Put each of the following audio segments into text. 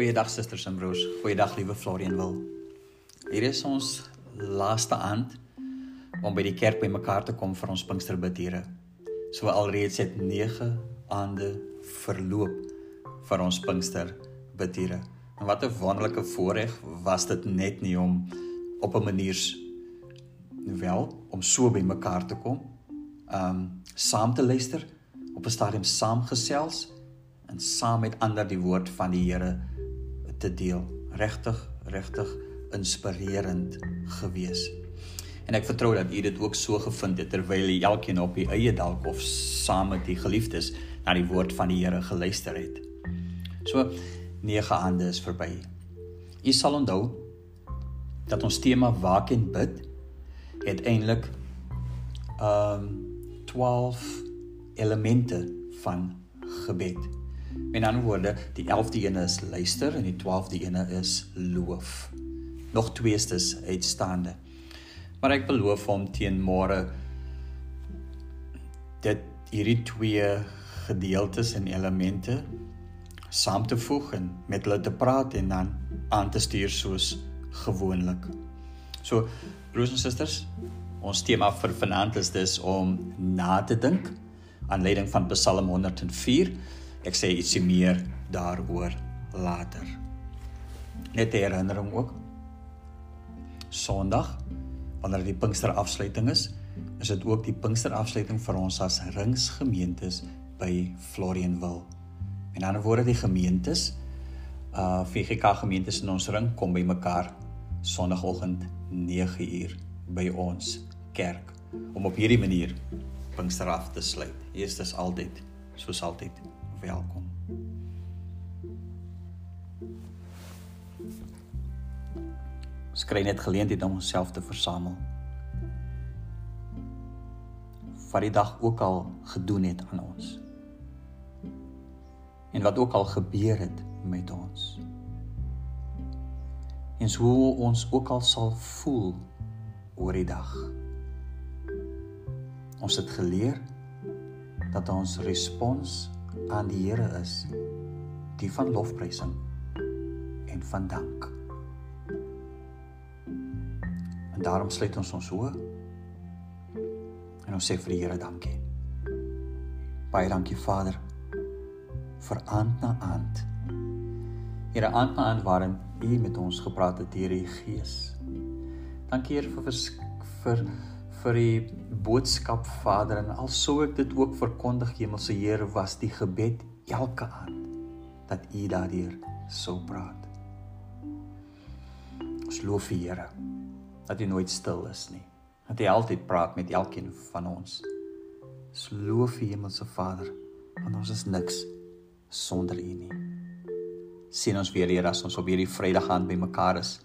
Goeiedag susters en broers. Goeiedag liewe Florian wil. Hier is ons laaste aand om by die kerk bymekaar te kom vir ons Pinksterbidure. So alreeds het 9 aande verloop vir ons Pinksterbidure. En wat 'n wonderlike voorreg was dit net nie om op 'n manier wel om so bymekaar te kom. Um saam te luister, op 'n stadium saamgesels en saam met ander die woord van die Here te deel. Regtig, regtig inspirerend gewees. En ek vertrou dat u dit ook so gevind het terwyl u elkeen op u eie dalk of saam met die geliefdes na die woord van die Here geluister het. So 9 aande is verby. U sal onthou dat ons tema waak en bid het eintlik um 12 elemente van gebed. Met ander woorde, die 11de ene is luister en die 12de ene is loof. Nog tweestes uitstaande. Maar ek beloof om teen môre dit hierdie twee gedeeltes en elemente saam te voeg en met hulle te praat en dan aan te stuur soos gewoonlik. So, broers en susters, ons tema vir vanaand is dus om na te dink aan leiding van Psalm 104 Ek sê ietsie meer daaroor later. Net 'n herinnering ook. Sondag wanneer die Pinkster afsluiting is, is dit ook die Pinkster afsluiting vir ons as ringsgemeentes by Florianville. En aan die woorde die gemeentes uh VGK gemeentes in ons ring kom by mekaar Sondagoggend 9uur by ons kerk om op hierdie manier Pinkster af te sluit. Hier is altyd soos altyd welkom. Ons kry net geleentheid om onsself te versamel. Wat die dag ook al gedoen het aan ons. En wat ook al gebeur het met ons. En so ons ook al sal voel oor die dag. Ons het geleer dat ons respons aan die Here is die van lofprysing en van dank. En daarom sluit ons ons oë en ons sê vir die Here dankie. Baie dankie Vader vir aand na aand. Here aand na aand waarin U met ons gepraat het deur die Gees. Dankie Here vir vir vir die boodskap Vader en alsou ek dit ook verkondig Hemelse Here was die gebed elke aand dat U daardeur sou praat. Ons loof U Here dat U nooit stil is nie. Dat U altyd praat met elkeen van ons. Ons loof U Hemelse Vader want ons is niks sonder U nie. Sien ons weer hier as ons op hierdie Vrydag aand bymekaar is.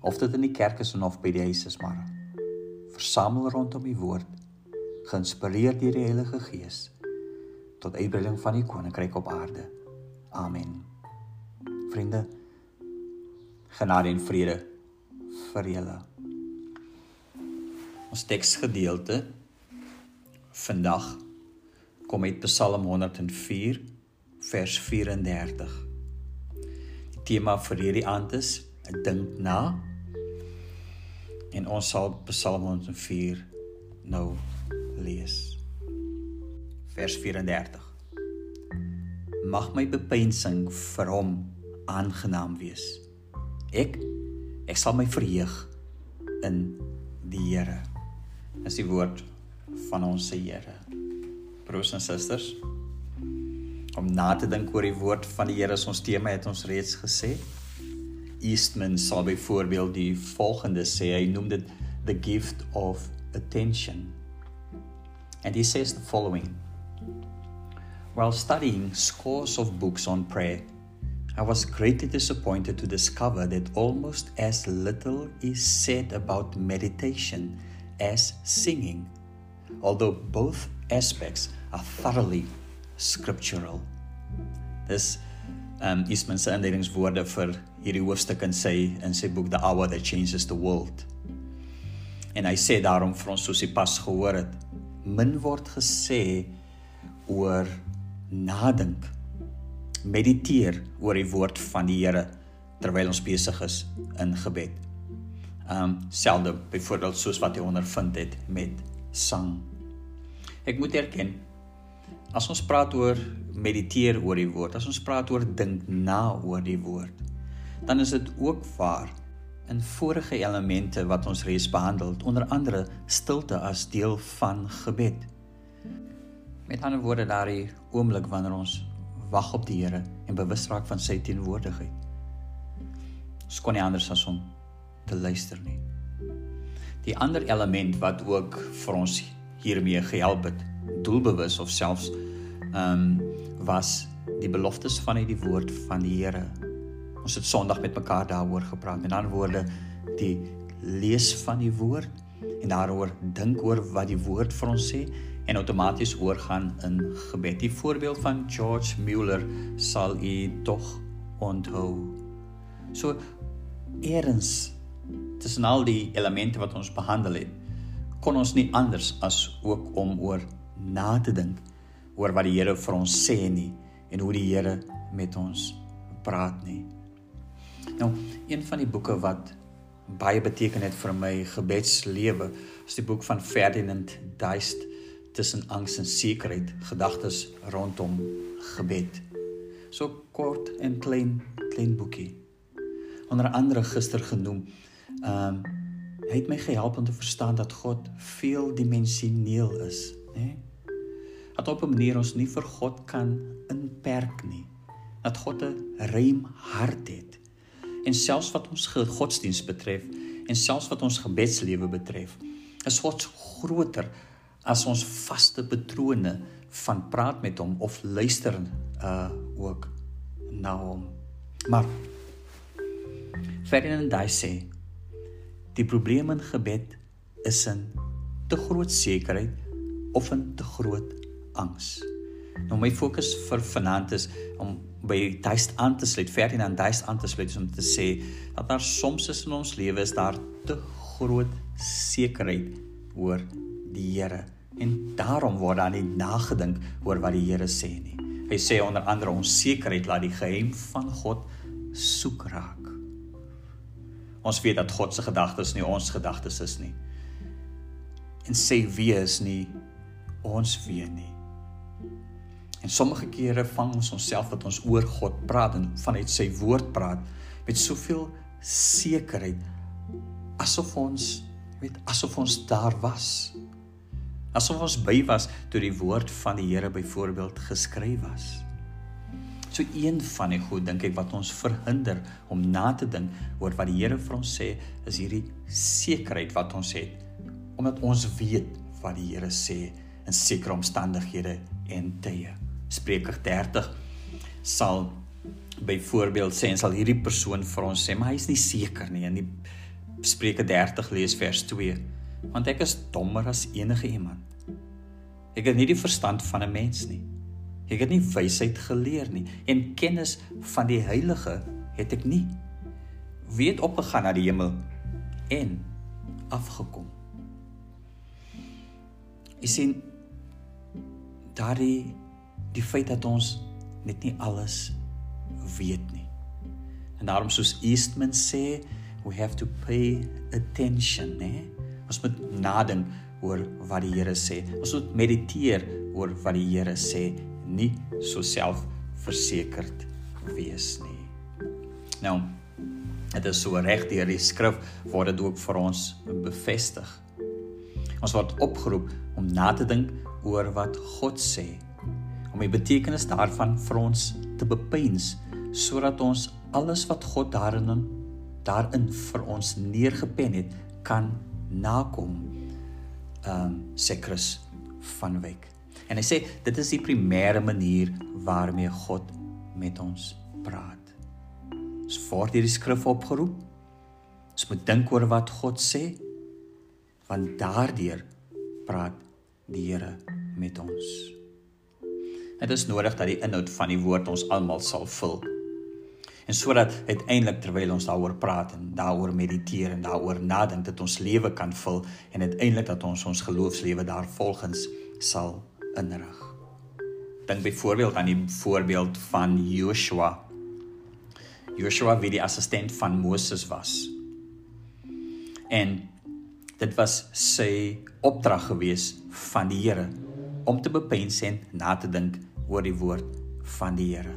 Of dit in die kerk is of by die huis is maar versamel rondom die woord, geïnspireer deur die Heilige Gees tot uitbreiding van die koninkryk op aarde. Amen. Vriende, genade en vrede vir julle. Ons teksgedeelte vandag kom uit Psalm 104 vers 34. Die tema vir hierdie aand is: Dink na En ons sal Psalm 104 nou lees. Vers 34. Mag my bepeinsing vir hom aangenaam wees. Ek ek sal my verheug in die Here. Dis die woord van ons se Here. Broers en susters, om na te dink oor die woord van die Here is ons tema het ons reeds gesê. Eastman sal byvoorbeeld die volgende sê. Hy noem dit the gift of attention. And he says the following. While studying scores of books on prayer i was greatly disappointed to discover that almost as little is said about meditation as singing although both aspects are thoroughly scriptural. This um Eastman se inleidingswoorde vir hierdie hoofstuk in sy in sy boek The Hour That Changes the World. En hy sê daarom vir ons soos hy pas gehoor het, min word gesê oor nadink mediteer oor die woord van die Here terwyl ons besig is in gebed. Um selde byvoorbeeld soos wat jy ondervind het met sang. Ek moet erken as ons praat oor mediteer oor die woord, as ons praat oor dink na oor die woord, dan is dit ook waar in vorige elemente wat ons reeds behandel onder andere stilte as deel van gebed. Met ander woorde daardie oomblik wanneer ons wag op die Here en bewus raak van sy teenwoordigheid. Ons kon nie anders as om te luister nie. Die ander element wat ook vir ons hiermee gehelp het, doelbewus of selfs ehm um, was die beloftes van uit die woord van die Here. Ons het Sondag met mekaar daaroor gepraat. Met ander woorde, die lees van die woord en daaroor dink oor wat die woord vir ons sê en outomaties oorgaan in gebed. Die voorbeeld van George Mueller sal u tog onthou. So eerens tussen al die elemente wat ons behandel het, kon ons nie anders as ook om oor na te dink oor wat die Here vir ons sê nie en hoe die Here met ons praat nie. Nou, een van die boeke wat baie beteken het vir my gebedslewe, is die boek van Ferdinand Duist tussen angs en sekerheid gedagtes rondom gebed. So kort en klein klein boekie. Onder andere gister genoem. Ehm um, hy het my gehelp om te verstaan dat God veeldimensioneel is, né? Nee? Dat op 'n manier ons nie vir God kan inperk nie. Dat God 'n ruim hart het. En selfs wat ons godsdiens betref en selfs wat ons gebedslewe betref, is God groter as ons vaste patrone van praat met hom of luister uh ook na hom. Maar Ferdinand Dai sê die probleem in gebed is 'n te groot sekerheid of 'n te groot angs. Nou my fokus vir vanaand is om by Duist aan te sluit, Ferdinand Duist aan te sluit om te sê dat daar soms is in ons lewe is daar te groot sekerheid oor die Here en daarom word daar nie nagedink oor wat die Here sê nie. Hy sê onder andere ons sekerheid laat die geheim van God soek raak. Ons weet dat God se gedagtes nie ons gedagtes is nie. En sê wie is nie ons weet nie. En sommige kere vang ons onsself dat ons oor God praat en vanuit sy woord praat met soveel sekerheid asof ons weet asof ons daar was asof ons by was toe die woord van die Here byvoorbeeld geskryf was. So een van die goed dink ek wat ons verhinder om na te dink oor wat die Here vir ons sê, is hierdie sekerheid wat ons het omdat ons weet wat die Here sê in sekere omstandighede en tye. Spreuke 30 sal byvoorbeeld sê en sal hierdie persoon vir ons sê, maar hy's nie seker nie in die Spreuke 30 lees vers 2 want ek is dommer as enige iemand. Ek het nie die verstand van 'n mens nie. Ek het nie wysheid geleer nie en kennis van die heilige het ek nie. Wie het opgegaan na die hemel en afgekom? Jy sien daardie die feit dat ons net nie alles weet nie. En daarom soos Eastman sê, we have to pay attention, né? Ons moet nadink oor wat die Here sê. Ons moet mediteer oor wat die Here sê, nie so selfversekerd wees nie. Nou, dit is so reg deur die skrif word dit ook vir ons bevestig. Ons word opgeroep om na te dink oor wat God sê, om die betekenis daarvan vir ons te bepeins sodat ons alles wat God daarin daarin vir ons neergepen het kan nakom ehm um, sê Chris van Wyk. En hy sê dit is die primêre manier waarmee God met ons praat. Ons word hierdie skrif opgeroep. Ons moet dink oor wat God sê want daardeur praat die Here met ons. Dit is nodig dat die inhoud van die woord ons almal sal vul en sodat uiteindelik terwyl ons daaroor praat en daaroor mediteer en daaroor nadink dat ons lewe kan vul en uiteindelik dat ons ons geloofslewe daarvolgens sal inrig. Dink byvoorbeeld aan die voorbeeld van Joshua. Joshua wie die assistent van Moses was. En dit was sy opdrag gewees van die Here om te bepeins en na te dink oor die woord van die Here.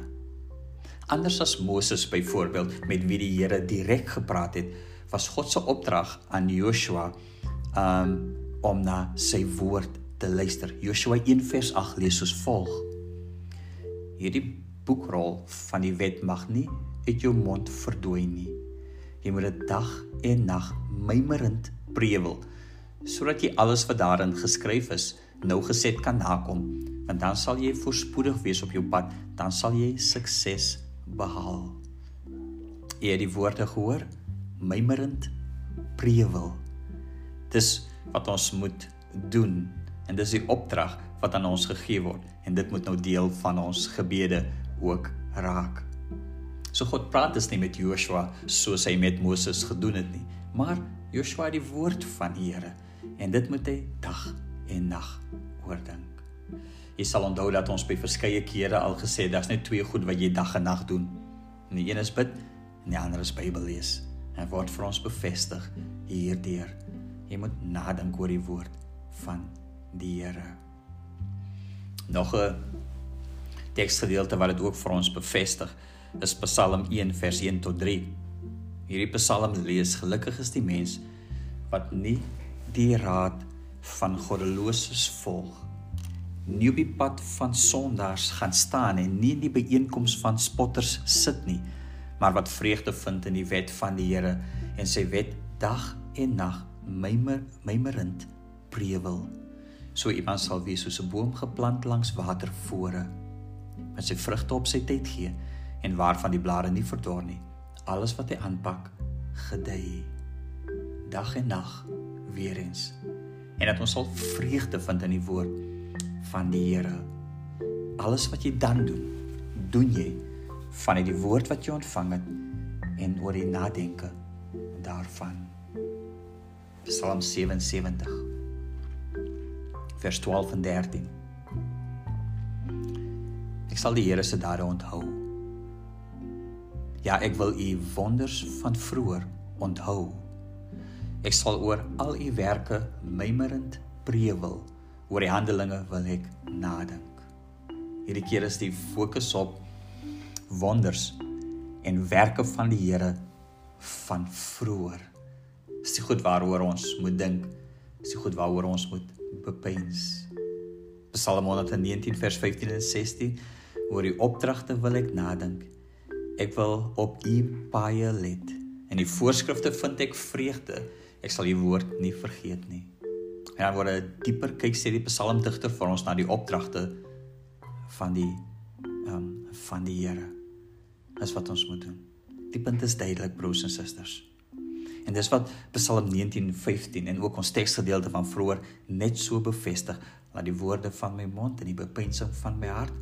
Anders as Moses byvoorbeeld met wie die Here direk gepraat het, was God se opdrag aan Joshua um om na sy woord te luister. Joshua 1 vers 8 lees soos volg: Hierdie boekrol van die wet mag nie uit jou mond verdwyn nie. Jy moet dit dag en nag mymerend prewel sodat jy alles wat daarin geskryf is nou geset kan nakom want dan sal jy voorspoedig wees op jou pad. Dan sal jy sukses behaal. Jy het die woorde gehoor mymerend prewel dis wat ons moet doen en dis die opdrag wat aan ons gegee word. En dit moet nou deel van ons gebede ook raak. So God praat dus nie met Joshua soos hy met Moses gedoen het nie, maar Joshua die woord van die Here. En dit moet hy dag en nag oordink. Jy sal onthou dat ons by verskeie kere al gesê het daar's net twee goed wat jy dag en nag doen. En die een is bid en die ander is Bybel lees. En word vir ons bevestig hierdeur. Jy moet nadink oor die woord van die Here. Nog 'n teksgedeelte wat dit ook vir ons bevestig is Psalm 1 vers 1 tot 3. Hierdie Psalm lees: Gelukkig is die mens wat nie die raad van goddeloses volg, nie op die pad van sondaars gaan staan en nie in die byeenkoms van spotters sit nie, maar wat vreugde vind in die wet van die Here en sy wet dag en nag mymer mymerend prewel. So iemand sal wees soos 'n boom geplant langs watervore wat sy vrugte op sy tyd gee en waarvan die blare nie verdor nie. Alles wat hy aanpak, gedei dag en nag weer eens. En dat ons sal vreugde vind in die woord van die Here. Alles wat jy dan doen, doen jy vanuit die woord wat jy ontvang het en oor die nadenke daarvan. Psalm 77 vers 12 en 13. Ek sal die Here se dade onthou Ja, ek wil u wonders van vroeër onthou. Ek sal oor al u werke mymerend prewel. Oor die handelinge wil ek nadink. Hierdie keer is die fokus op wonders en werke van die Here van vroeër. Dis die goed waaroor ons moet dink. Dis die goed waaroor ons moet bepeins. Psalm 119 vers 15 en 16 oor die opdragte wil ek nadink Ek wil op u paaie let. En die voorskrifte vind ek vreugde. Ek sal u woord nie vergeet nie. En dan word 'n dieper kyk sê die psalmdigter vir ons na die opdragte van die ehm um, van die Here. Dis wat ons moet doen. Die punt is duidelik broers en susters. En dis wat Psalm 19:15 en ook ons teksgedeelte van vroeër net so bevestig, laat die woorde van my mond en die bepensing van my hart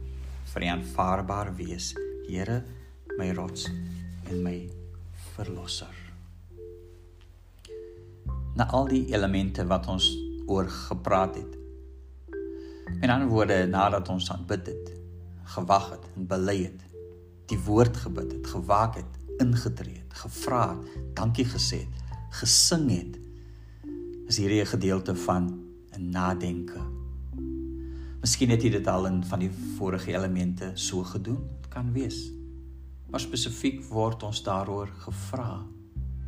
vir U aanvaarbaar wees. Here, my rots en my verlosser. Na al die elemente wat ons oor gepraat het. In ander woorde, nadat ons aanbid het, gewag het en bely het, die woord gebid het, gewaak het, ingetree het, gevra het, dankie gesê het, gesing het, is hierdie 'n gedeelte van 'n nadenke. Miskien het jy dit al in van die vorige elemente so gedoen, kan wees. Maar spesifiek word ons daaroor gevra.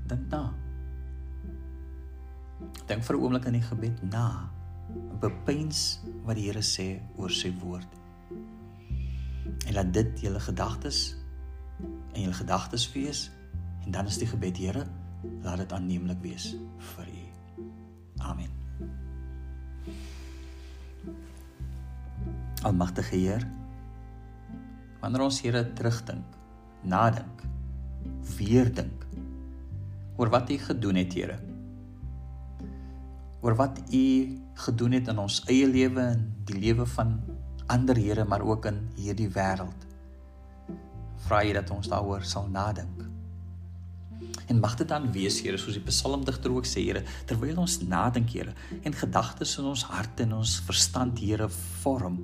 Dink na. Dink vir 'n oomblik aan die gebed na. Bepeins wat die Here sê oor sy woord. En laat dit julle gedagtes en julle gedagtes wees en dan is die gebed Here, laat dit aanneemlik wees vir u. Amen. Almagtige Heer, wanneer ons Here terugdink nadink, weer dink oor wat U gedoen het, Here. Oor wat U gedoen het in ons eie lewe en die lewe van ander Here, maar ook in hierdie wêreld. Vra jy dat ons daaroor sal nadink. En mag dit dan wees, Here, soos die psalmdigter ook sê, Here, terwyl ons nadink, Here, en gedagtes in ons harte en ons verstand, Here, vorm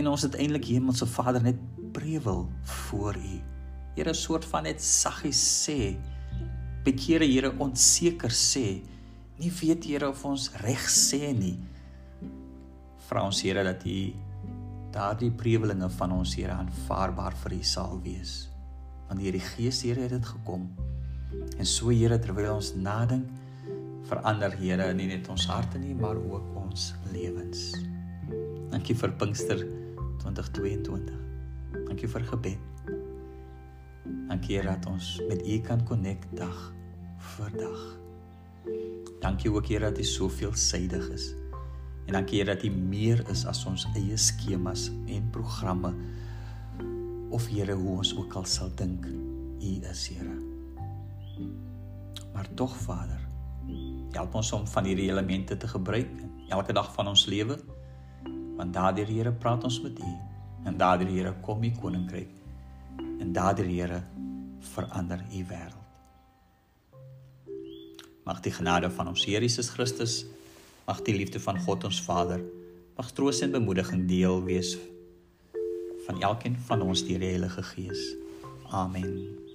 En ons het eintlik Hemelse Vader net prewel voor U. Here, 'n soort van net saggies sê, bekere Here onseker sê, nie weet Here of ons reg sê nie. Vra ons Here dat U daardie prewelinge van ons Here aanvaarbaar vir U sal wees. Want hierdie Gees Here het dit gekom. En so Here terwyl ons nadink, verander Here nie net ons harte nie, maar ook ons lewens. Dankie vir Pinkster 2022. Dankie vir gebed. Dankie dat ons met U kan konnek dag vir dag. Dankie ook Here dat U soveel suidig is. En dankie Here dat U meer is as ons eie skemas en programme of Here hoe ons ook al sal dink U is Here. Maar tog Vader, help ons om van hierdie elemente te gebruik elke dag van ons lewe. Want daardie Here praat ons met U en daardie Here kom U koninkryk en daardie Here verander U wêreld. Mag die genade van ons Here Jesus Christus, mag die liefde van God ons Vader, mag troos en bemoediging deel wees van elkeen van ons deur die Heilige Gees. Amen.